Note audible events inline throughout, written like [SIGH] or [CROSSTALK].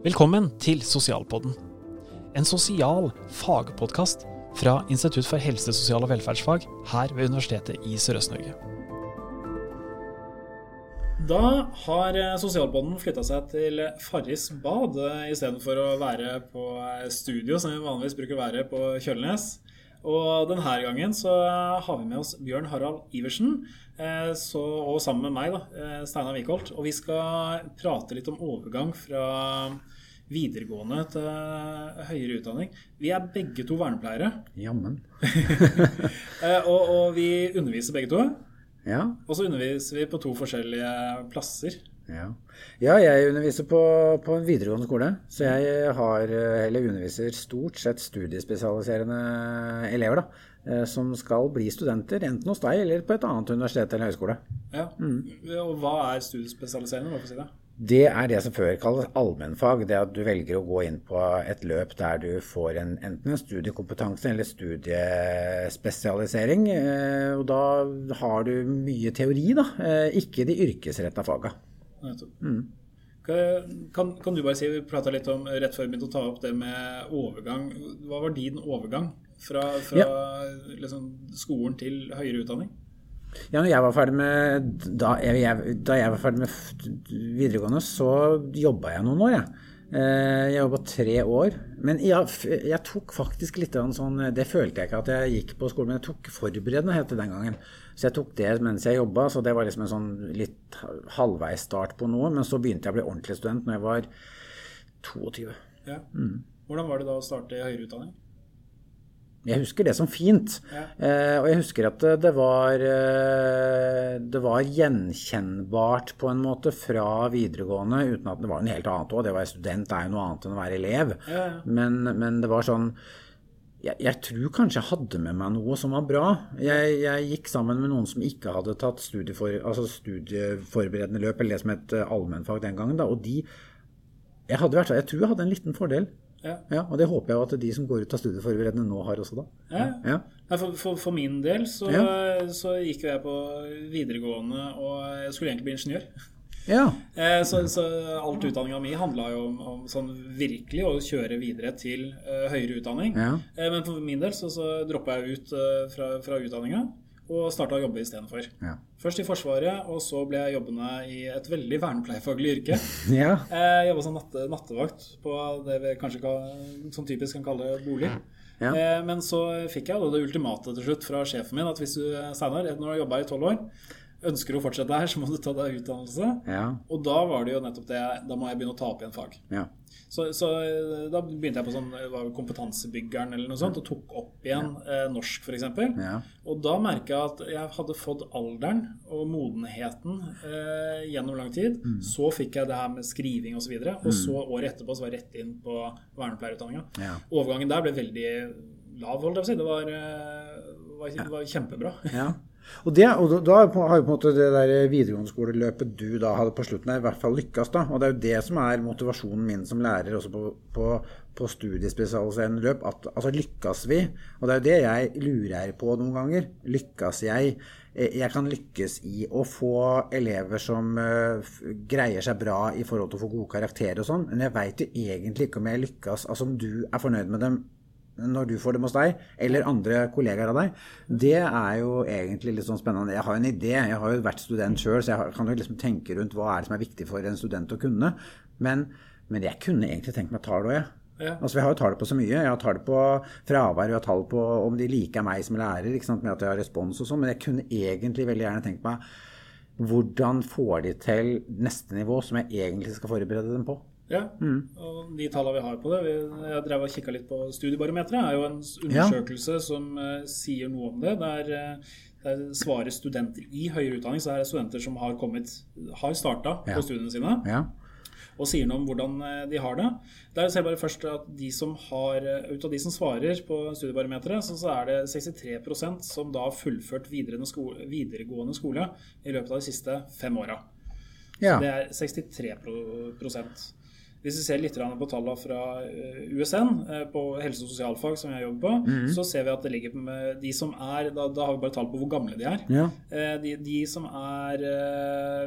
Velkommen til Sosialpodden. En sosial fagpodkast fra Institutt for helse, sosial og velferdsfag her ved Universitetet i Sørøst-Norge. Da har eh, Sosialpodden flytta seg til Farris bad eh, istedenfor å være på eh, studio, som vi vanligvis bruker å være på Kjølnes. Og denne gangen så har vi med oss Bjørn Harald Iversen, så, og sammen med meg, da, Steinar Wikholt. Og vi skal prate litt om overgang fra videregående til høyere utdanning. Vi er begge to vernepleiere. Jammen. [LAUGHS] og, og vi underviser begge to. Ja. Og så underviser vi på to forskjellige plasser. Ja, ja jeg underviser på, på, en videregående skole. Så jeg har, eller underviser stort sett studiespesialiserende elever. da, eh, Som skal bli studenter, enten hos deg eller på et annet universitet eller høyskole. Ja, mm. Og hva er studiespesialiserende? Si det? Det er det som før kalles allmennfag. Det at du velger å gå inn på et løp der du får en, enten en studiekompetanse eller studiespesialisering. Eh, og da har du mye teori, da. Eh, ikke de yrkesretta faga. Mm. Kan, kan, du bare si, Vi prata litt om rett før vi begynte å ta opp det med overgang. Hva var din overgang fra, fra ja. liksom, skolen til høyere utdanning? Ja, når jeg var ferdig med, da, jeg, da jeg var ferdig med videregående, så jobba jeg noen år, jeg. Eh, jeg jobba tre år. Men jeg, jeg, tok faktisk litt sånn Det følte jeg ikke at jeg gikk på skolen, men jeg tok forberedende, het det den gangen. Så jeg tok det mens jeg jobba, så det var liksom en sånn litt halvveis start på noe. Men så begynte jeg å bli ordentlig student når jeg var 22. Ja. Mm. Hvordan var det da å starte i høyere utdanning? Jeg husker det som fint. Ja. Eh, og jeg husker at det var, eh, det var gjenkjennbart på en måte fra videregående, uten at det var noe helt annet òg. Det å være student er jo noe annet enn å være elev. Ja. Men, men, det var sånn jeg, jeg, tror kanskje jeg hadde med meg noe som var bra. Jeg, jeg gikk sammen med noen som ikke hadde tatt studiefor, altså studieforberedende løp, eller det som het allmennfag den gangen. Da, og de jeg, hadde, jeg tror jeg hadde en liten fordel. Ja. ja. Og det håper jeg at de som går ut av studieforberedende nå har også, da. Ja. ja. For, for, for, min del så, så gikk jeg på videregående, og jeg skulle egentlig bli ingeniør. Ja. [LAUGHS] Eh, så, så alt utdanninga mi handla jo om, om, sånn virkelig å kjøre videre til uh, høyere utdanning. Ja. Eh, men for min del så, så droppa jeg ut uh, fra, fra utdanninga og starta å jobbe istedenfor. Ja. Først i Forsvaret, og så ble jeg jobbende i et veldig vernepleiefaglig yrke. [LAUGHS] ja. Jeg jobba som natte, nattevakt på det vi kanskje kan, som typisk kan kalle bolig. Ja. Men så fikk jeg det ultimate til slutt fra sjefen min at hvis du Steinar, når du har jobba i tolv år, ønsker å fortsette her, så må du ta deg utdannelse. Ja. Og da var det jo nettopp det Da må jeg begynne å ta opp igjen fag. Ja. Så, så, da begynte jeg på sånn Kompetansebyggeren eller noe sånt og tok opp igjen ja. eh, norsk, f.eks. Ja. Og da merka jeg at jeg hadde fått alderen og modenheten eh, gjennom lang tid. Mm. Så fikk jeg det her med skriving osv. Og, så videre, og så mm. året etterpå så var jeg rett inn på vernepleierutdanninga. Ja. Overgangen der ble veldig lav, holdt jeg på å si. Det var, eh, var, var kjempebra. Ja. [LAUGHS] Og, det, og da har jo på en måte det der videregående skoleløpet du da hadde på slutten, i hvert fall lykkes. da, Og det er jo det som er motivasjonen min som lærer også på, på, på studiespesialiserende løp. at altså Lykkes vi? Og det er jo det jeg lurer på noen ganger. Lykkes jeg? Eh, jeg kan lykkes i å få elever som uh, greier seg bra i forhold til å få gode karakterer og sånn, men jeg veit jo egentlig ikke om jeg lykkes, altså om du er fornøyd med dem når du får dem hos deg, eller andre kollegaer av deg, det er jo egentlig litt sånn spennende. Jeg har jo en idé, jeg har jo vært student sjøl, så jeg kan jo liksom tenke rundt hva er det som er viktig for en student å kunne. Men, men jeg kunne egentlig tenkt meg tall òg, jeg. Ja. Altså, Vi har jo tall på så mye. Jeg har tall på fravær, vi har tall på om de liker meg som lærer, ikke sant, med at jeg har respons og sånn, men jeg kunne egentlig veldig gjerne tenkt meg hvordan får de til neste nivå som jeg egentlig skal forberede dem på? Ja, mm. og de tallene vi har på det Jeg drev og kikka litt på Studiebarometeret. er jo en undersøkelse ja. som uh, sier noe om det. Der, uh, der, svarer studenter i høyere utdanning, så er det studenter som har kommet har starta ja. på studiene sine. Ja. Og sier noe om hvordan uh, de har det. Der ser jeg bare først at de som har, Ut av de som svarer på Studiebarometeret, så, så er det 63% som da har fullført skole, videregående skole i løpet av de siste fem åra. Så det er 63 hvis vi ser litt på tallene fra eh, USN eh, på helse- og sosialfag, som jeg jobber på, mm. så ser vi at det ligger med de som er Da, da har vi bare tall på hvor gamle de er. Ja. Eh, de, de, som er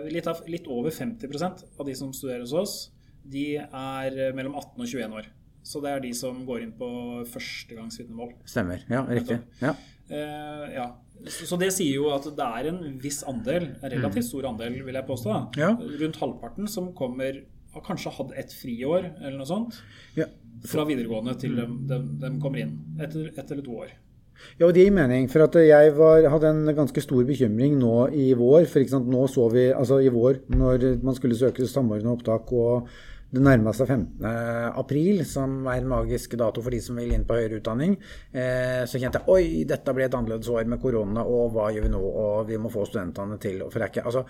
litt, av, litt over 50% av de som studerer hos oss, de er mellom 18 og 21 år. Så det er de som går inn på førstegangsvitnemål. Stemmer. Ja, riktig. Ja. Uh, ja. Så så det sier jo at det er en viss andel, en relativt stor andel, vil jeg påstå, da. Ja. rundt halvparten som kommer har kanskje hatt et friår eller noe sånt Ja. fra videregående til de, de, de kommer inn Ett et eller to år. Ja, og det gir mening. For at jeg var, hadde en ganske stor bekymring nå i vår. For nå så vi, altså i vår, når man skulle søke samordna opptak og det nærma seg 15. april, som er en magisk dato for de som vil inn på høyere utdanning, eh, så kjente jeg oi, dette ble et annerledes år med korona, og hva gjør vi nå? Og vi må få studentene til For det er ikke Altså,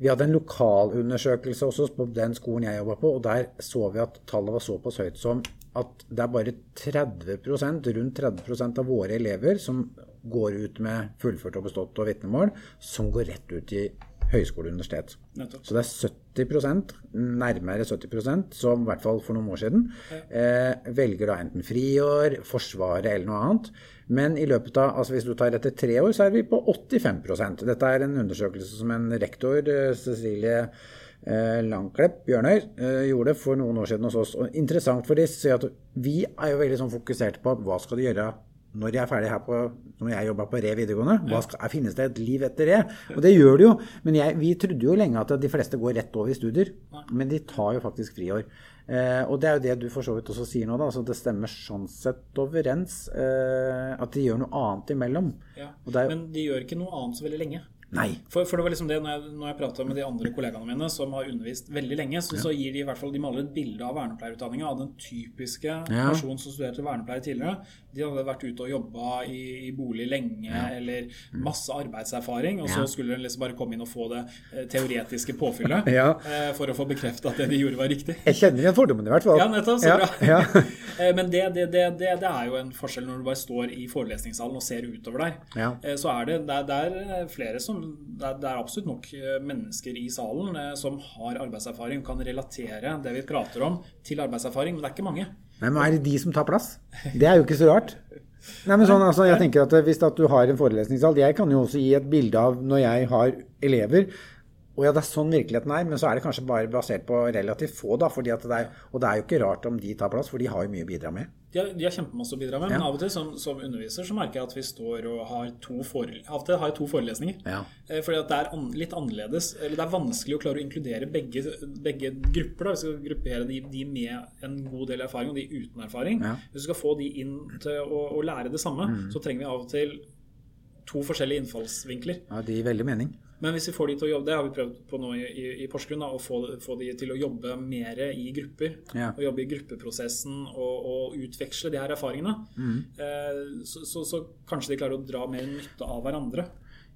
vi hadde en lokalundersøkelse også på den skolen jeg jobba på, og der så vi at tallet var såpass høyt som at det er bare 30% rundt 30% av våre elever som går ut med fullført og bestått og vitnemål, som går rett ut i høyskole og universitet. Så det er 70% nærmere 70% som i hvert fall for noen år siden eh, velger da enten friår, Forsvaret eller noe annet. Men i løpet av, altså hvis du tar etter tre år, så er vi på 85% Dette er en undersøkelse som en rektor, eh, Cecilie eh, Langklepp Bjørnøy, eh, gjorde for noen år siden hos oss. Og interessant for de sier at vi er jo veldig sånn fokusert på hva skal de gjøre når jeg er ferdig her på, når jeg jobba på Re videregående, hva skal, finnes det et liv etter Re? Og det gjør det jo. Men jeg, vi trodde jo lenge at de fleste går rett over i studier. Men de tar jo faktisk friår. Eh, og det er jo det du for så vidt også sier nå, da. Altså det stemmer sånn sett overens. Eh, at de gjør noe annet imellom. Ja. Det er, Men de gjør ikke noe annet så veldig lenge. Nei. For, for det var liksom det, når jeg, når jeg prata med de andre kollegaene mine som har undervist veldig lenge, så, så gir de i hvert fall de maler et bilde av vernepleierutdanninga av den typiske Ja. personen som studerte vernepleier tidligere. De hadde vært ute og jobba i, i bolig lenge eller masse arbeidserfaring, og så Mm. Skulle de liksom bare komme inn og få det eh, teoretiske påfyllet [LAUGHS] Ja. eh, for å få bekrefta at det de gjorde, var riktig. Jeg kjenner igjen fordommen i hvert fall. Ja, nettopp. Så Ja, bra. ja. [LAUGHS] Eh, Men det, det, det, det, er jo en forskjell når du bare står i forelesningssalen og ser utover der. Ja. Eh, Så er det, det er flere som det er, det er absolutt nok eh, mennesker i salen eh, som har arbeidserfaring kan relatere det vi prater om, til arbeidserfaring, men det er ikke mange. Men er det de som tar plass? Det er jo ikke så rart. Nei, men sånn, altså, jeg tenker at Hvis at du har en forelesningssal Jeg kan jo også gi et bilde av når jeg har elever. Og ja, det er sånn virkeligheten er, men så er det kanskje bare basert på relativt få. da, fordi at det er, Og det er jo ikke rart om de tar plass, for de har jo mye å bidra med. De har, de har kjempemasse å bidra med, men av og til som, som underviser så merker jeg at vi står og har to, forel av og til har to forelesninger. Ja. Eh, Fordi at det er an litt annerledes, eller det er vanskelig å klare å inkludere begge, begge grupper. da, Vi skal gruppere de, de med en god del erfaring og de uten erfaring. Ja. Mm. Hvis vi skal få de inn til å, å lære det samme, så trenger vi av og til to forskjellige innfallsvinkler. Ja, Det gir veldig mening. Men hvis vi får de til å jobbe, det har vi prøvd på nå i, i, i Porsgrunn, da, å få, få de til å jobbe mer i grupper. Ja. Og jobbe i gruppeprosessen og, og utveksle de her erfaringene. Mm. Eh, så, så, så kanskje de klarer å dra mer nytte av hverandre.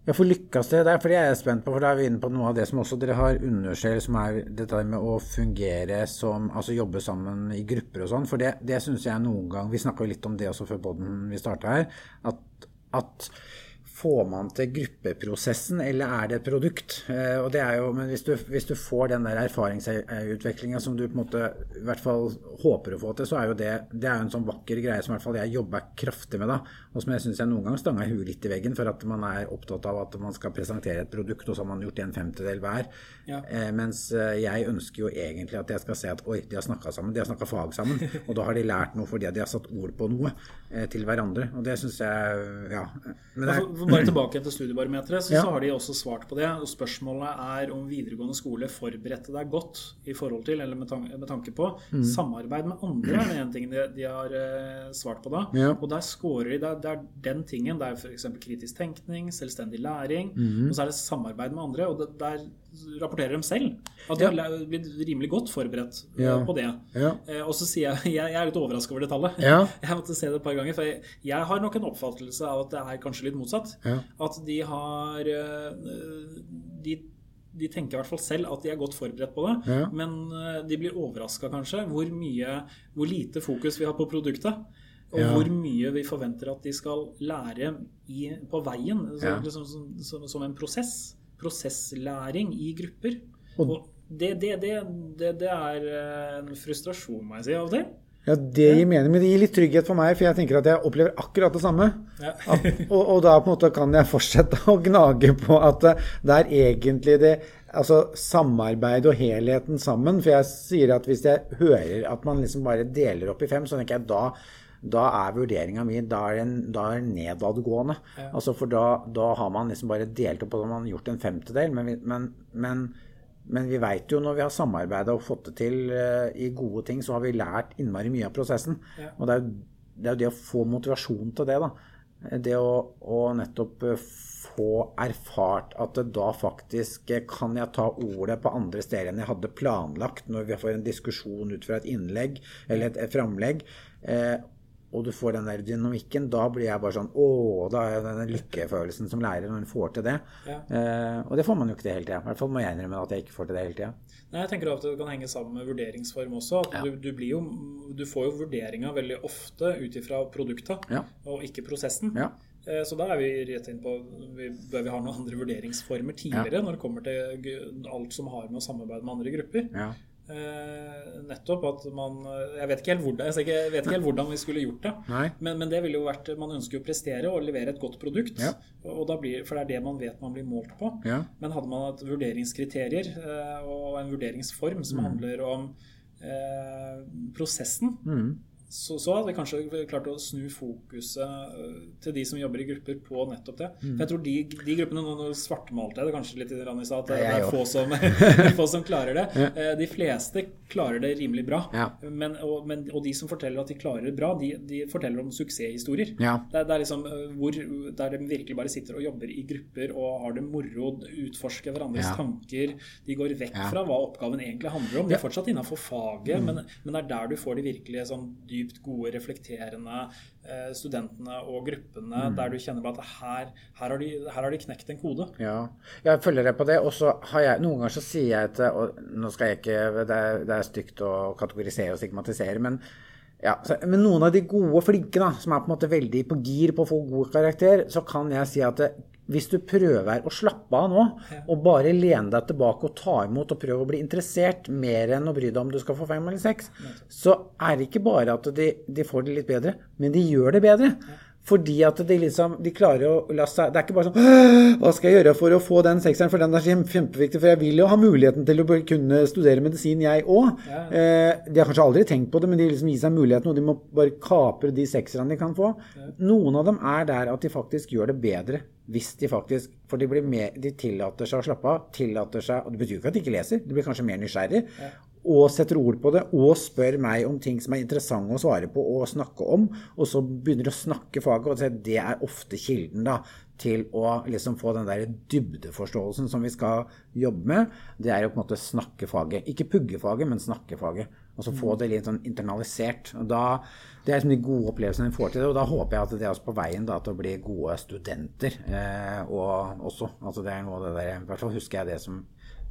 Ja, for lykkes det der? For det er jeg spent på, for da er vi inne på noe av det som også dere har undersøkt, som er dette med å fungere som Altså jobbe sammen i grupper og sånn. For det, det syns jeg noen gang Vi snakka jo litt om det også før poden vi starta her. At, at Får man til gruppeprosessen, eller er det et produkt? Eh, og det er jo, men hvis du, hvis du får den der erfaringsutviklinga som du på en måte i hvert fall håper å få til, så er jo det, det er jo en sånn vakker greie som i hvert fall jeg jobber kraftig med. da, Og som jeg syns jeg noen gang stanga huet litt i veggen for at man er opptatt av at man skal presentere et produkt, og så har man gjort en femtedel hver. Ja. Eh, mens eh, jeg ønsker jo egentlig at jeg skal se at oi, de har snakka sammen, de har snakka fag sammen. [LAUGHS] Og da har de lært noe fordi de har satt ord på noe til hverandre. Og det syns jeg Ja. Men det er, for Bare tilbake til studiebarometeret, så, Ja. så har de også svart på det. Og spørsmålet er om videregående skole forberedte deg godt i forhold til, eller med, tan med tanke på, Mm. samarbeid med andre er en ting de, de har uh, svart på da. Ja. Og der scorer de, det er, det er den tingen. Det er f.eks. kritisk tenkning, selvstendig læring, Mm. og så er det samarbeid med andre. Og det, der rapporterer dem selv at de Ja. har blitt rimelig godt forberedt eh, Ja. på det. Ja. Eh, og så sier jeg jeg, er litt overraska over det tallet. Ja. [LAUGHS] Jeg måtte se det et par ganger, for jeg, jeg har nok en oppfattelse av at det er kanskje litt motsatt. At de har eh, de, de tenker i hvert fall selv at de er godt forberedt på det, men eh, de blir overraska kanskje hvor mye Hvor lite fokus vi har på produktet. Og Ja. hvor mye vi forventer at de skal lære i, på veien. Så, Ja. liksom, som, som, som en prosess. Prosesslæring i grupper. Og- det, det, det, det, det er eh, en frustrasjon, må jeg si, av og til. Ja, det gir mening, men det gir litt trygghet for meg, for jeg tenker at jeg opplever akkurat det samme. Ja. At, og, og da på en måte kan jeg fortsette å gnage på at det er egentlig det altså samarbeid og helheten sammen. For jeg sier at hvis jeg hører at man liksom bare deler opp i fem, så tenker jeg da da er vurderinga mi da er en, da er nedadgående. Ja. Altså for da, da, har man liksom bare delt opp og man har gjort en femtedel. Men, men, men, men vi veit jo når vi har samarbeida og fått det til uh, i gode ting, så har vi lært innmari mye av prosessen. Ja. Og det er, det er jo det å få motivasjon til det, da. Det å, å nettopp uh, få erfart at da faktisk kan jeg ta ordet på andre steder enn jeg hadde planlagt når vi får en diskusjon ut fra et innlegg eller et, et framlegg. Eh, og du får den der dynamikken, da blir jeg bare sånn Å, da er det den lykkefølelsen som lærer når en får til det. Ja. Eh, og det får man jo ikke til hele tida. I hvert fall må jeg innrømme at jeg ikke får til det hele tida. Nei, jeg tenker at det kan henge sammen med vurderingsform også. at ja. du, du, jo, du, får jo vurderinga veldig ofte ut ifra produkta, ja. og ikke prosessen. Ja. Eh, så da er vi rett inn på vi, Bør vi ha noen andre vurderingsformer tidligere når det kommer til alt som har med å samarbeide med andre grupper? Eh, nettopp at man Jeg vet ikke helt hvordan, jeg vet ikke helt hvordan vi skulle gjort det. Men, men, det ville jo vært Man ønsker jo å prestere og levere et godt produkt. Ja. Blir, for det er det man vet man blir målt på. Ja. Men hadde man hatt vurderingskriterier eh, og en vurderingsform som mm. handler om eh, prosessen, mm så, så, hadde vi kanskje klart å snu fokuset øh, til de som jobber i grupper, på nettopp det. Mm. For jeg tror de, de gruppene Nå svartmalte jeg det kanskje litt i stad, at det, det er få som, [LAUGHS] [LAUGHS] få som, klarer det. Ja. Eh, de fleste klarer det rimelig bra. Ja. Men, og, men, og, de som forteller at de klarer det bra, de, de forteller om suksesshistorier. Ja. Det, det, er liksom øh, hvor, der de virkelig bare sitter og jobber i grupper og har det moro, utforsker hverandres tanker. De går vekk fra hva oppgaven egentlig handler om. De er fortsatt innafor faget, mm. men, men, det er der du får de virkelige sånn dypt gode, reflekterende eh, studentene og gruppene mm. der du kjenner at her, her, har de, her, har de, knekt en kode. Ja, jeg følger deg på det. Og så har jeg Noen ganger så sier jeg at og Nå skal jeg ikke Det er, det er stygt å kategorisere og stigmatisere, men ja, så, men noen av de gode, flinke, da, som er på en måte veldig på gir på å få god karakter, så kan jeg si at det, hvis du prøver å slappe av nå, og bare lene deg tilbake og ta imot og prøve å bli interessert mer enn å bry deg om du skal få fem eller seks, så er det ikke bare at de, de får det litt bedre, men de gjør det bedre. Fordi at de liksom de klarer å la seg Det er ikke bare sånn Hva skal jeg gjøre for å få den sekseren? For den er kjempeviktig. For jeg vil jo ha muligheten til å kunne studere medisin, jeg òg. Ja. Eh, de har kanskje aldri tenkt på det, men de liksom gir seg muligheten, og de må bare kapre de sekserne de kan få. Ja. Noen av dem er der at de faktisk gjør det bedre hvis de faktisk For de, blir mer, de tillater seg å slappe av. tillater seg, og Det betyr jo ikke at de ikke leser, de blir kanskje mer nysgjerrig. Ja. Og setter ord på det, og spør meg om ting som er interessante å svare på og snakke om. Og så begynner de å snakke faget, og det er ofte kilden da, til å liksom få den der dybdeforståelsen som vi skal jobbe med. Det er å på en måte snakke faget. Ikke pugge faget, men snakke faget. Og så få mm. det litt sånn internalisert. Og da det er liksom de gode opplevelsene en får til det. Og da håper jeg at det er også på veien da, til å bli gode studenter eh, og også. Altså det er noe av det der, I hvert fall husker jeg det som,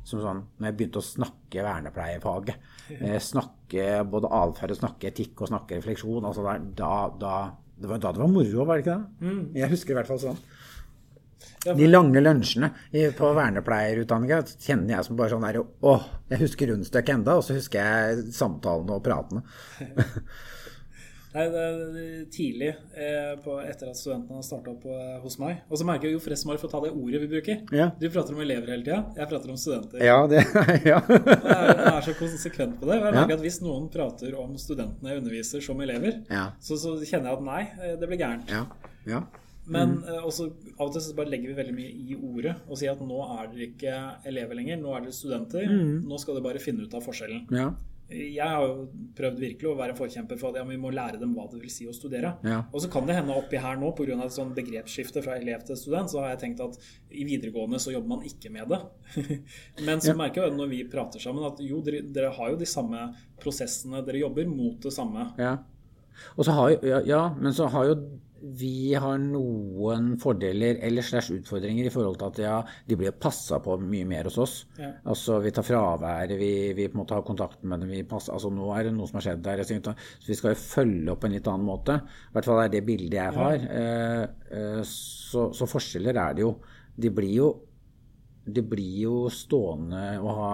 som sånn når jeg begynte å snakke vernepleiefaget. Eh, snakke både atferd og snakke etikk og snakke refleksjon. altså der, da, da, Det var da det var moro, var det ikke det? Mm. Jeg husker i hvert fall sånn. De lange lunsjene på vernepleierutdanninga kjenner jeg som bare sånn der Åh, jeg husker rundstykket enda, og så husker jeg samtalene og pratene. [LAUGHS] Nei, det er tidlig eh, på, etter at studentene har starta opp eh, hos meg. Og så merker jeg jo forresten bare for å ta det ordet vi bruker. Ja. Du prater om elever hele tida, jeg prater om studenter. Ja, det, [LAUGHS] ja. [LAUGHS] jeg, er, jeg er så konsekvent på det. Jeg merker ja. at Hvis noen prater om studentene jeg underviser som elever, ja. så, så, kjenner jeg at nei, eh, det blir gærent. Ja. Men mm. Eh, også, av og til så bare legger vi veldig mye i ordet og sier at nå er dere ikke elever lenger, nå er dere studenter. Mm. Nå skal dere bare finne ut av forskjellen. Ja jeg har jo prøvd virkelig å være forkjemper for at ja, vi må lære dem hva det vil si å studere. Ja. Og så kan det hende oppi her nå, pga. et sånn begrepsskifte fra elev til student, så har jeg tenkt at i videregående så jobber man ikke med det. [LAUGHS] men så ja. merker jeg når vi prater sammen, at jo, dere, dere, har jo de samme prosessene, dere jobber mot det samme. Ja. Og så har jo, ja, men så har jo vi har noen fordeler eller slags utfordringer i forhold til at ja, de blir passa på mye mer hos oss. Ja. Altså Vi tar fraværet, vi, vi, på en måte har kontakt med dem. Vi passer, altså Nå er det noe som har skjedd der. Så vi skal jo følge opp på en litt annen måte. I hvert fall er det bildet jeg har. Ja. Eh, eh, så, så, forskjeller er det jo. De blir jo de blir jo stående og ha,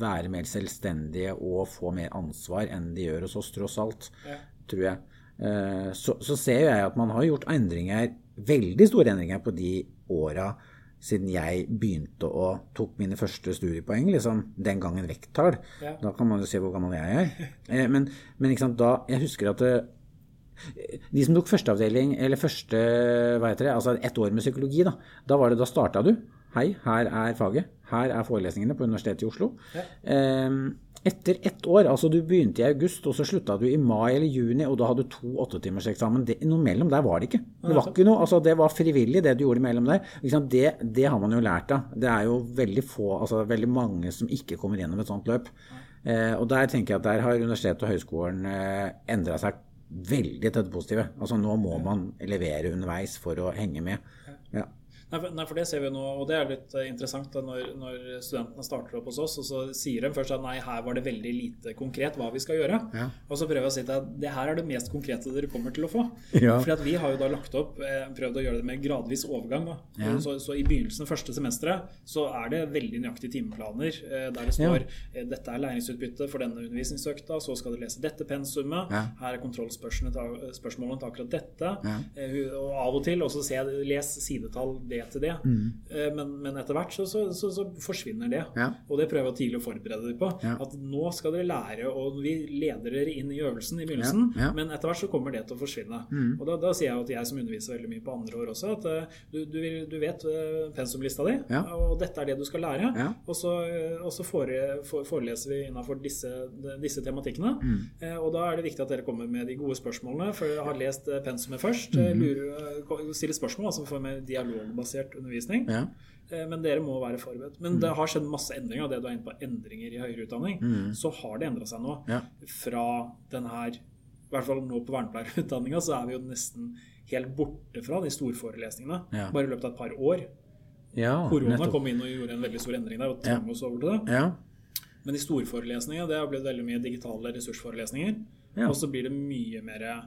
være mer selvstendige og få mer ansvar enn de gjør hos oss, tross alt, tror jeg. Eh, så, så, ser jeg at man har gjort endringer, veldig store endringer på de åra siden jeg begynte å tok mine første studiepoeng, liksom den gangen vekttall. Ja. Da kan man jo se hvor gammel jeg er. [LAUGHS] Eh, men, men sant, da, jeg husker at det, de som tok førsteavdeling, eller første, hva heter det, altså ett år med psykologi, da, da var det, da starta du. Hei, her er faget. Her er forelesningene på Universitetet i Oslo. Eh, etter ett år, altså du begynte i august, og så slutta du i mai eller juni, og da hadde du to åttetimerseksamen. Det- Noe mellom der var det ikke. Det var ikke noe, altså det var frivillig, det du gjorde mellom der. Det, det har man jo lært av. Det er jo veldig få, altså veldig mange som ikke kommer gjennom et sånt løp. Eh, og der tenker jeg at der har universitetet og høyskolen eh, endra seg veldig til det positive. Altså nå må man levere underveis for å henge med. Ja. Nei for, for det ser vi jo nå, og det er litt eh, interessant da, når, når studentene starter opp hos oss, og så sier de først at nei, her var det veldig lite konkret hva vi skal gjøre. Ja. Og så prøver jeg å si at det her er det mest konkrete dere kommer til å få. Ja. Fordi vi har jo da lagt opp, eh, prøvd å gjøre det med gradvis overgang. Ja. Så, så i begynnelsen første semesteret så er det veldig nøyaktige timeplaner eh, der det står dette er læringsutbytte for denne undervisningsøkta, så skal du lese dette pensumet, her er kontrollspørsmålene til, akkurat dette. Og av og til også se, les sidetall det til det. Mm. Men, men etter hvert så, så, så, så forsvinner det. Mm. Ja. Og det prøver jeg tidlig å forberede dere på. Ja. At nå skal dere lære, og vi leder dere inn i øvelsen i begynnelsen, Ja, men etter hvert så kommer det til å forsvinne. Og da, da sier jeg at jeg som underviser veldig mye på andre år også, at eh, du, du, vil, du vet eh, pensumlista di, og dette er det du skal lære. Og så, eh, og så fore, for, foreleser vi innenfor disse, disse tematikkene. Mm. Eh, Og da er det viktig at dere kommer med de gode spørsmålene, for dere har lest eh, pensumet først. eh, Mm. Lurer, eh, stiller spørsmål, altså får med dialogbasert undervisning. Ja. Eh, Men dere må være forberedt. Men Mm. det har skjedd masse endringer. og Det du er inne på endringer i høyere utdanning, så har det endra seg nå. Mm. Ja. Fra den her I hvert fall nå på vernepleierutdanninga så er vi jo nesten helt borte fra de storforelesningene. Ja. Bare i løpet av et par år. ja Korona nettopp. kom inn og gjorde en veldig stor endring der og tvang oss over til det. Ja. Men de storforelesningene det har blitt veldig mye digitale ressursforelesninger. Ja. Og så blir det mye mer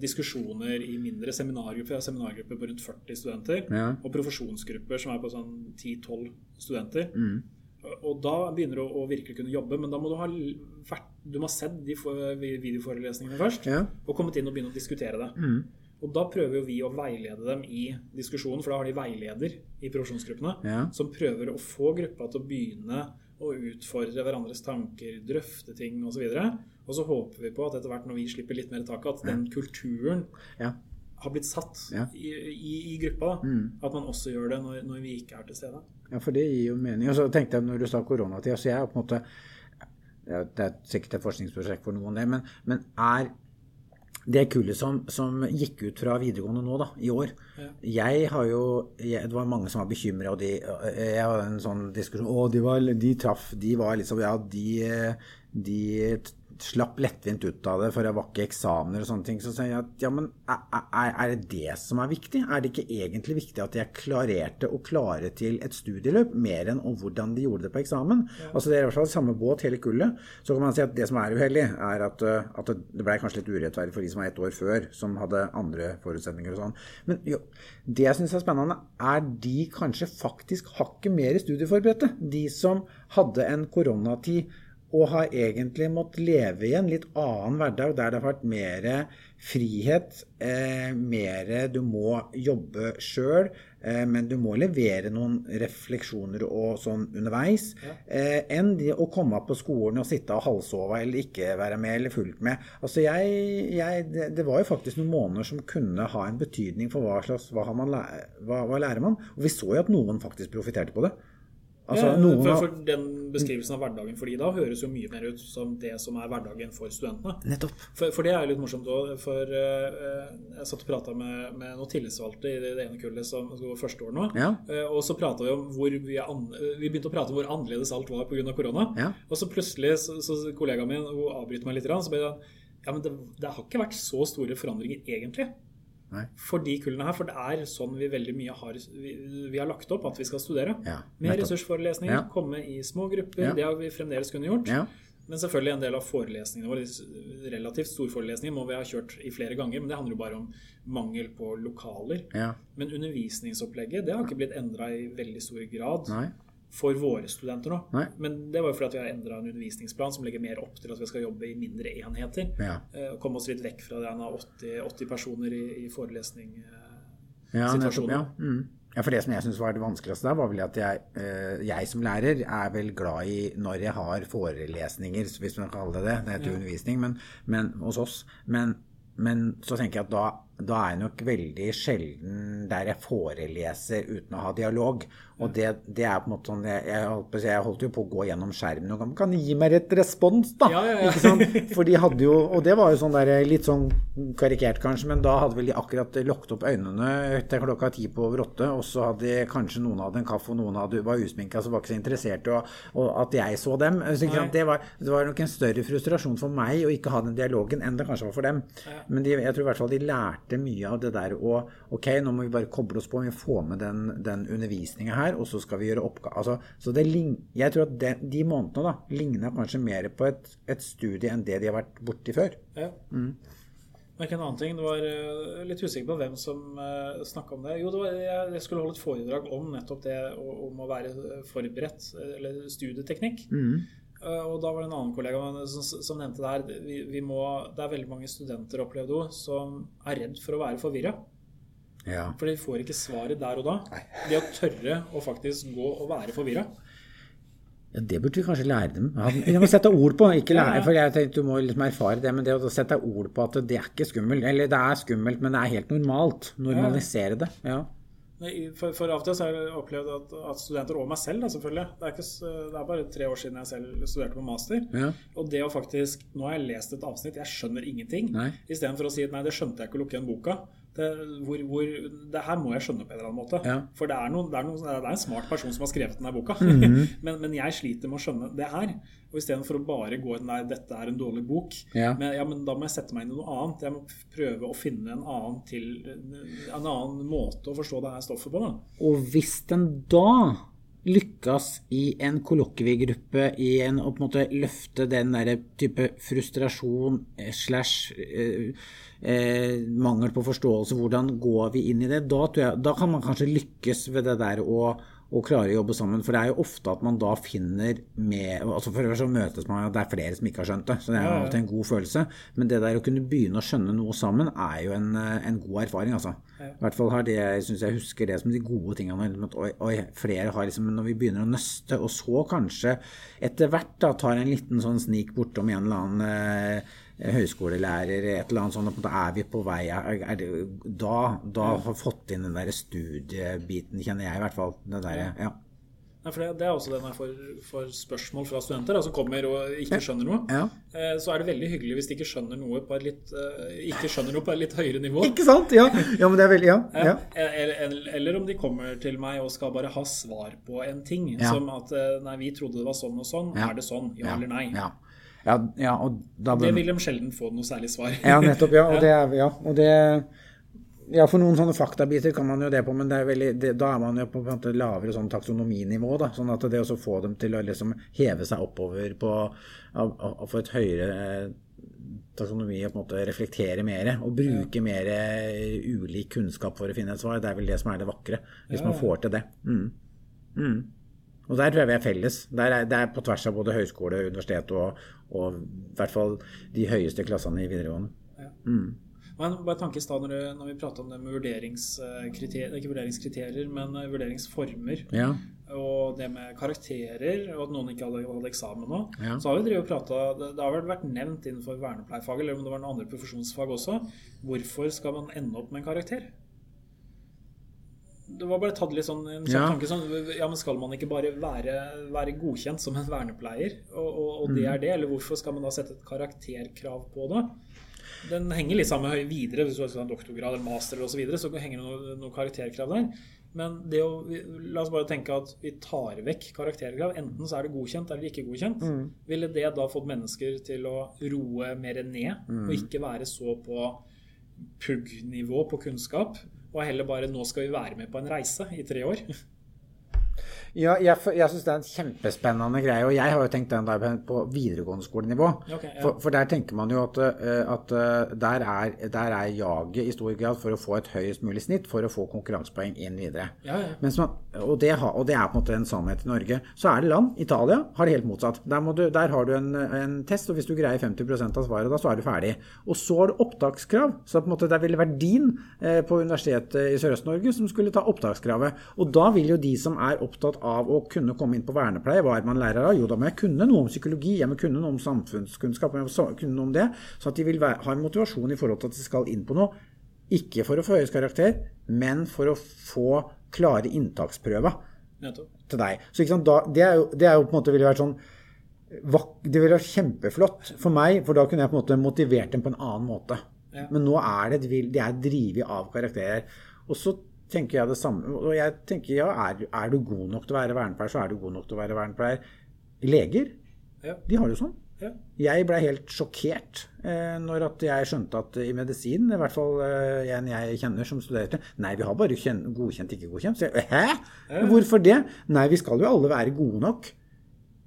diskusjoner i mindre seminargrupper. Jeg har seminargrupper på rundt 40 studenter. Ja. Og profesjonsgrupper som er på sånn 10-12 studenter. Mm. Og da begynner du å virkelig kunne jobbe, men da må du ha vært, du må ha sett de videoforelesningene først. Ja. Og kommet inn og begynne å diskutere det. Mm. Og da prøver jo vi å veilede dem i diskusjonen, for da har de veileder i profesjonsgruppene Ja. som prøver å få gruppa til å begynne å utfordre hverandres tanker, drøfte ting osv. Og så håper vi på at etter hvert når vi slipper litt mer tak, at den kulturen Ja. har blitt satt Ja. i, i, i gruppa. Mm. At man også gjør det når, når vi ikke er til stede. Ja, for det gir jo mening. Og så tenkte jeg når du sa koronatid, så jeg er på en måte Det er sikkert et forskningsprosjekt for noen, det, men, men er det kullet som, som gikk ut fra videregående nå, da, i år Ja. Jeg har jo jeg, Det var mange som var bekymra, og de Jeg hadde en sånn diskusjon Å, de, var, de traff De var liksom Ja, de, de slapp lettvint ut av det, for å var ikke eksamener og sånne ting. Så sier jeg at ja, men er, er det det som er viktig? Er det ikke egentlig viktig at jeg klarerte å klare til et studieløp, mer enn om hvordan de gjorde det på eksamen? Altså Det er i hvert fall samme båt hele kullet. Så kan man si at det som er uheldig, er at, uh, at det ble kanskje litt urettferdig for de som var ett år før, som hadde andre forutsetninger og sånn. Men jo, det jeg syns er spennende, er de kanskje faktisk hakket mer studieforberedte. De som hadde en koronatid og har egentlig måttet leve i en litt annen hverdag der det har vært mer frihet, eh, mer du må jobbe sjøl, eh, men du må levere noen refleksjoner og sånn underveis, eh, enn de å komme opp på skolen og sitte og halvsove eller ikke være med eller fulgt med. Altså jeg, jeg, det, det var jo faktisk noen måneder som kunne ha en betydning for hva slags hva, har man hva, hva lærer man. Og vi så jo at noen faktisk profiterte på det. Altså, Ja, noen for, for Den beskrivelsen av hverdagen for de da høres jo mye mer ut som det som er hverdagen for studentene. Nettopp. For, for det er jo litt morsomt òg. For uh, jeg satt og prata med, med noen tillitsvalgte i det, det ene kullet som går første år nå. Ja. Uh, og så prata vi om hvor vi, er an, vi begynte å prate om hvor annerledes alt var pga. korona. Ja. Og så plutselig så, så kollegaen min hun avbryter meg litt, grann, så ble det ja, men det, det har ikke vært så store forandringer egentlig. Nei. For de kullene her, for det er sånn vi veldig mye har vi, vi har lagt opp at vi skal studere. Ja, Med ressursforelesninger, Ja. komme i små grupper. Ja. Det har vi fremdeles kunnet gjort. Men selvfølgelig en del av forelesningene våre, relativt store forelesninger, må vi ha kjørt i flere ganger. Men det handler jo bare om mangel på lokaler. Ja. Men undervisningsopplegget det har ikke blitt endra i veldig stor grad Nei. For våre studenter nå. Nei. Men det var jo fordi vi har endra en undervisningsplan som legger mer opp til at vi skal jobbe i mindre enheter. Ja. Eh, og komme oss litt vekk fra den av 80, 80 personer i, i forelesning. eh, Ja. Mm. Ja, for Det som jeg syns var det vanskeligste der, var vel at jeg, eh, jeg som lærer er vel glad i når jeg har forelesninger, hvis man kan kalle det det. Det heter jo undervisning men, men, hos oss. Men, men så tenker jeg at da, da er jeg nok veldig sjelden der jeg foreleser uten å ha dialog. Og det, det er på en måte sånn Jeg, jeg, jeg holdt jo på å gå gjennom skjermen og kan, gi meg et respons, da. Ja, ja, ja. For de hadde jo Og det var jo sånn der litt sånn karikert, kanskje, men da hadde vel de akkurat lukket opp øynene til klokka ti på over åtte, og så hadde kanskje noen hadde en kaffe, og noen hadde, var usminka, så var ikke så interessert, og, og at jeg så dem. Så? Det, var, det var nok en større frustrasjon for meg å ikke ha den dialogen enn det kanskje var for dem. Men de, jeg tror i hvert fall de lærte mye av det der å Ok, nå må vi bare koble oss på, vi får med den, den undervisninga her, og så skal vi gjøre oppgave altså, Så det jeg tror at det, de månedene da ligna kanskje mer på et, et studie enn det de har vært borti før. Ja. Men ikke en annen ting, det var eh, litt usikker på hvem som uh, snakka om det. Jo, det var, jeg, skulle holde et foredrag om nettopp det om å være forberedt, eh, eller studieteknikk. Eh, og da var det en annen kollega som, som nevnte det her. Vi, vi må, det er veldig mange studenter, opplevd hun, som er redd for å være forvirra. Ja. For de får ikke svaret der og da. Det å tørre å faktisk gå og være forvirra. Ja, Det burde vi kanskje lære dem. vi må sette ord på, ikke lære, for jeg tenkte du må liksom erfare det, men det å sette ord på at det er ikke skummelt. Eller det er skummelt, men det er helt normalt. Normalisere det. Ja. For, for av og til så har jeg opplevd at, at studenter, og meg selv da, selvfølgelig det er, ikke, det er bare tre år siden jeg selv studerte på master. Ja. Og det å faktisk Nå har jeg lest et avsnitt, jeg skjønner ingenting. Istedenfor å si nei, det skjønte jeg ikke å lukke igjen boka. Hvor, hvor, det her må jeg skjønne på en eller annen måte. Ja. For det er, noen, det, er noen, det er en smart person som har skrevet denne boka. Mhm. [LAUGHS] men, men jeg sliter med å skjønne det her. Og istedenfor å bare gå inn der dette er en dårlig bok, Ja. men, ja, men da må jeg sette meg inn i noe annet. Jeg må prøve å finne en annen, til, en annen måte å forstå det her stoffet på. Da. Og hvis den da lykkes i en kollokviegruppe i en å på en måte løfte den der type frustrasjon eh, slash eh, eh, mangel på forståelse, hvordan går vi inn i det? Da, jeg, da kan man kanskje lykkes ved det der å, å klare å jobbe sammen. For det er jo ofte at man da finner med altså For så møtes man at det er flere som ikke har skjønt det, så det er jo alltid en god følelse. Men det der å kunne begynne å skjønne noe sammen er jo en, eh, en god erfaring, altså. I hvert fall har det, jeg synes jeg husker det som de gode tingene. At, oi, oi, flere har liksom, Når vi begynner å nøste, og så kanskje etter hvert da tar en liten sånn snik bortom en eller annen eh, høyskolelærer, et eller annet sånt, er vi på vei er, det, Da, da har vi fått inn den der studiebiten, kjenner jeg i hvert fall. Den der, ja. Nei, for det, det er også den jeg får, får spørsmål fra studenter som som kommer og ikke skjønner noe. Ja. Eh, Så er det veldig hyggelig hvis de ikke skjønner noe på et litt, eh, ikke skjønner noe på et litt høyere nivå. Ikke sant? Ja. ja, men det er veldig Ja. Ja. Eh, Eller, eller- om de kommer til meg og skal bare ha svar på en ting. Ja. Som at eh, nei, vi trodde det var sånn og sånn. Ja. Er det sånn? Ja, eller nei? Ja. Ja, ja, og da Det vil de sjelden få noe særlig svar. Ja, nettopp. Ja, og [LAUGHS] det er Ja, og det ja, for noen sånne faktabiter kan man jo det på, men det er veldig, det, da er man jo på en måte lavere sånn taksonominivå. da, sånn at det å få dem til å liksom heve seg oppover på å få et høyere eh, taksonomi og på en måte reflektere mer og bruke mer eh, ulik kunnskap for å finne et svar, det er vel det som er det vakre. Hvis Ja, man får til det. Mm. Mm. Og der tror jeg vi er felles. Der er, det er på tvers av både høyskole, universitet og, og i hvert fall de høyeste klassene i videregående. Men bare tanke i stad når, når vi prater om det med vurderingskriterier, ikke vurderingskriterier, men eh, vurderingsformer. Ja. Og det med karakterer, og at noen ikke hadde, hadde eksamen nå. Ja. Så har vi drevet og pratet, det, har vel vært nevnt innenfor vernepleiefaget, eller om det var noen andre profesjonsfag også. Hvorfor skal man ende opp med en karakter? Det var bare tatt litt sånn en kjapp Ja. tanke sånn Ja, men skal man ikke bare være, være godkjent som en vernepleier, og, og, og Mm. det er det? Eller hvorfor skal man da sette et karakterkrav på det? Den henger litt sammen med videre, hvis du har en doktorgrad eller master osv., så, videre, så henger det noe, noe karakterkrav der. Men det å, la oss bare tenke at vi tar vekk karakterkrav. Enten så er det godkjent eller ikke godkjent. Ville det da fått mennesker til å roe mer ned, og ikke være så på pugg-nivå på kunnskap, og heller bare 'nå skal vi være med på en reise i tre år'? Ja, jeg, jeg syns det er en kjempespennende greie. Og jeg har jo tenkt den der på videregående skolenivå. Okay, ja. for, for der tenker man jo at, eh, at eh, der, er, der er jaget i stor grad for å få et høyest mulig snitt for å få konkurransepoeng inn videre. Ja, man, og, det har, og det er på en måte en sannhet i Norge. Så er det land, Italia, har det helt motsatt. Der, må du, der har du en, en test, og hvis du greier 50 av svaret, da så er du ferdig. Og så har du opptakskrav. Så på en måte det ville vært din eh, på Universitetet i Sørøst-Norge som skulle ta opptakskravet. Og da vil jo de som er opptatt av å kunne komme inn på vernepleie, hva er man lærer av? Jo, da må jeg kunne noe om psykologi, jeg må kunne noe om samfunnskunnskap, jeg må kunne noe om det. Så at de vil ha en motivasjon i forhold til at de skal inn på noe. Ikke for å få høyest karakter, men for å få klare inntaksprøver til deg. Så da, det, er jo, det er jo på en måte ville vært sånn Det ville vært kjempeflott for meg, for da kunne jeg på en måte motivert dem på en annen måte. Ja. Men nå er det, de er drevet av karakterer. Og så tenker jeg det samme. Og jeg tenker ja, er, er du god nok til å være vernepleier, så er du god nok til å være vernepleier. Leger, Ja. de har det jo sånn. Ja. Jeg ble helt sjokkert eh, når at jeg skjønte at i medisin, i hvert fall eh, en jeg kjenner som studerte Nei, vi har bare kjen godkjent, ikke godkjent. Så jeg, Hæ? Hvorfor det? Nei, vi skal jo alle være gode nok.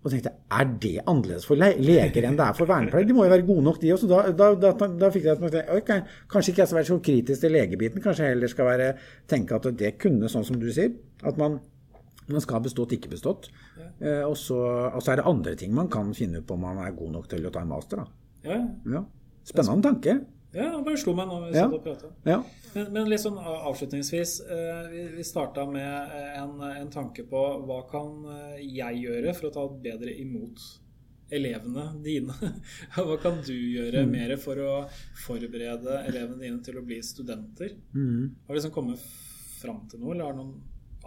Og tenkte er det annerledes for leger enn det er for vernepleiere? De må jo være gode nok, de også. Da, da, da, da fikk jeg at okay, kanskje ikke jeg skal være så kritisk til legebiten. Kanskje jeg heller skal være, tenke at det kunne, sånn som du sier, at man, man skal ha bestått, ikke bestått. Eh, og, så, og så er det andre ting man kan finne ut på om man er god nok til å ta en master. Da. Ja, Ja. Spennende tanke. Ja, det bare slo meg nå vi Ja. satt og pratet. Ja. Men, men litt sånn avslutningsvis, eh, vi, vi starta med en, en tanke på hva kan eh, jeg gjøre for å ta bedre imot elevene dine? [LAUGHS] Hva kan du gjøre mer for å forberede elevene dine til å bli studenter? Har du liksom kommet fram til noe, eller har du noen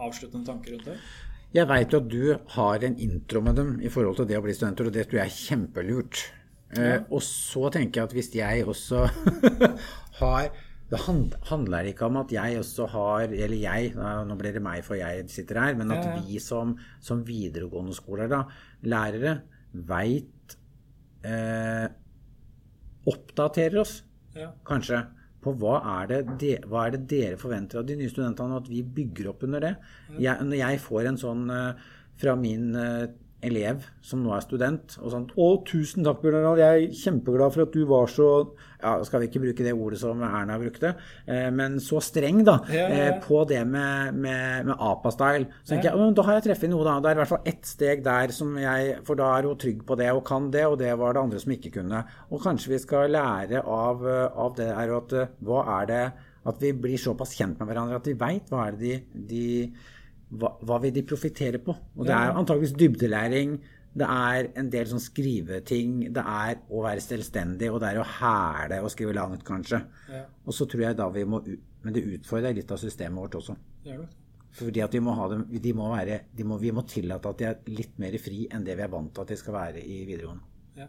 avsluttende tanker rundt det? Jeg veit jo at du har en intro med dem i forhold til det å bli studenter, og det tror jeg er kjempelurt. Eh, og så tenker jeg at hvis jeg også [LAUGHS] har Det handler ikke om at jeg også har Eller jeg, nå blir det meg for jeg sitter her, men at Ja, ja. vi som, som videregående skoler, da, lærere, veit uh, Oppdaterer oss Ja. kanskje på hva er, det de, hva er det dere forventer av de nye studentene, og at vi bygger opp under det. Jeg, når jeg får en sånn uh, fra min eh, elev som nå er student, og sånn 'Å, tusen takk, Bjørn Harald. Jeg er kjempeglad for at du var så Ja, skal vi ikke bruke det ordet som Erna brukte, eh, men så streng, da, Ja, ja, eh, på det med, med, med APA-style. Så tenker jeg, da har jeg treffet noe, da. Det er i hvert fall ett steg der som jeg For da er hun trygg på det og kan det, og det var det andre som ikke kunne. Og kanskje vi skal lære av, eh, av det her at eh, hva er det At vi blir såpass kjent med hverandre at vi veit hva er det de, de hva, hva vil de profitere på? Og det er antageligvis dybdelæring. Det er en del sånn skriveting. Det er å være selvstendig, og det er å hæle og skrive langt, kanskje. Ja. Og så tror jeg da vi må Men det utfordrer litt av systemet vårt også. Fordi at vi må ha dem, de må være, de må, vi må tillate at de er litt mer fri enn det vi er vant til at de skal være i videregående. Ja.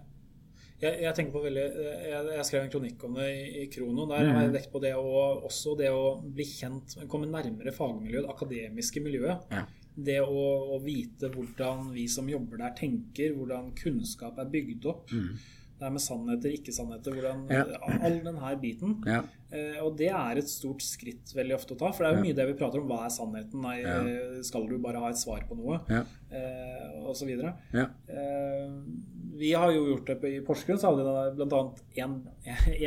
Jeg, jeg tenker på veldig jeg, jeg skrev en kronikk om det i, i Krono. Der har jeg vekt på det å, også det å bli kjent, komme nærmere fagmiljøet, det akademiske miljøet. Ja. Det å, å vite hvordan vi som jobber der, tenker, hvordan kunnskap er bygd opp. Det er med sannheter, ikke-sannheter, hvordan Ja. all den her biten. Ja. Eh, og det er et stort skritt veldig ofte å ta. For det er jo mye det vi prater om. Hva er sannheten? Nei, eh, skal du bare ha et svar på noe? Ja. Eh, og så videre. Ja. Eh, vi har jo gjort det i Porsgrunn, så har vi bl.a. En,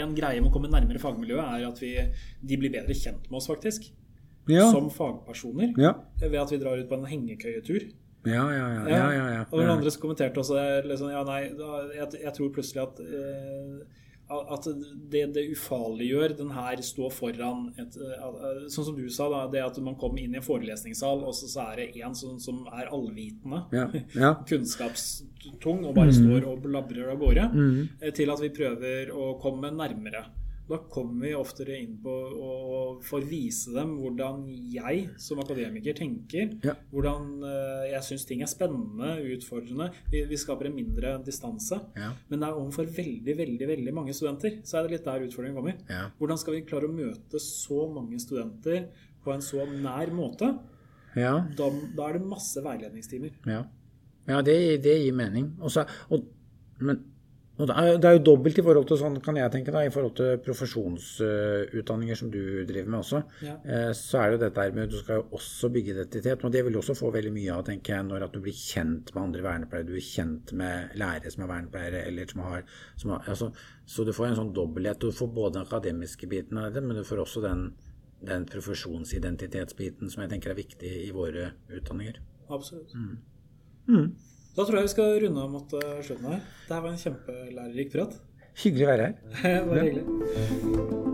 en greie med å komme nærmere fagmiljøet, er at vi, de blir bedre kjent med oss, faktisk. Ja. Som fagpersoner. Ja. Ved at vi drar ut på en hengekøyetur. Ja, ja, ja. ja, ja, ja. Og noen andre som kommenterte også liksom, ja, nei, jeg, jeg tror plutselig at eh, at det, det ufarliggjør den her stå foran et, eh, Sånn som du sa, da, det at man kommer inn i en forelesningssal, og så, så er det en som, som er allvitende. Ja, ja. [LAUGHS] Kunnskapstung og bare står og blabrer av gårde. mm. Til at vi prøver å komme nærmere. Da kommer vi oftere inn på og får vise dem hvordan jeg som akademiker tenker. Ja. Hvordan eh, jeg syns ting er spennende, utfordrende. Vi, vi skaper en mindre distanse. Ja. Men det er overfor veldig veldig, veldig mange studenter. Så er det litt der utfordringen kommer. Ja. Hvordan skal vi klare å møte så mange studenter på en så nær måte? ja. Da, da er det masse veiledningstimer. Ja, ja det, det gir mening. Også, og, men, det er, det er jo dobbelt i forhold til sånn, kan jeg tenke da, i forhold til profesjonsutdanninger som du driver med også. Ja. Eh, så er det jo dette her med Du skal jo også bygge identitet. Og det vil du også få veldig mye av, tenker jeg, når at du blir kjent med andre vernepleiere. Du er kjent med lærere som er vernepleiere, eller som har, som har altså, Så du får en sånn dobbelthet. Du får både den akademiske biten av det, men du får også den, den profesjonsidentitetsbiten som jeg tenker er viktig i våre utdanninger. Absolutt. Mm. Da tror jeg vi skal runde av mot eh, slutten her. Det her var en kjempelærerik prat. Hyggelig å være her. [LAUGHS] Det var hyggelig.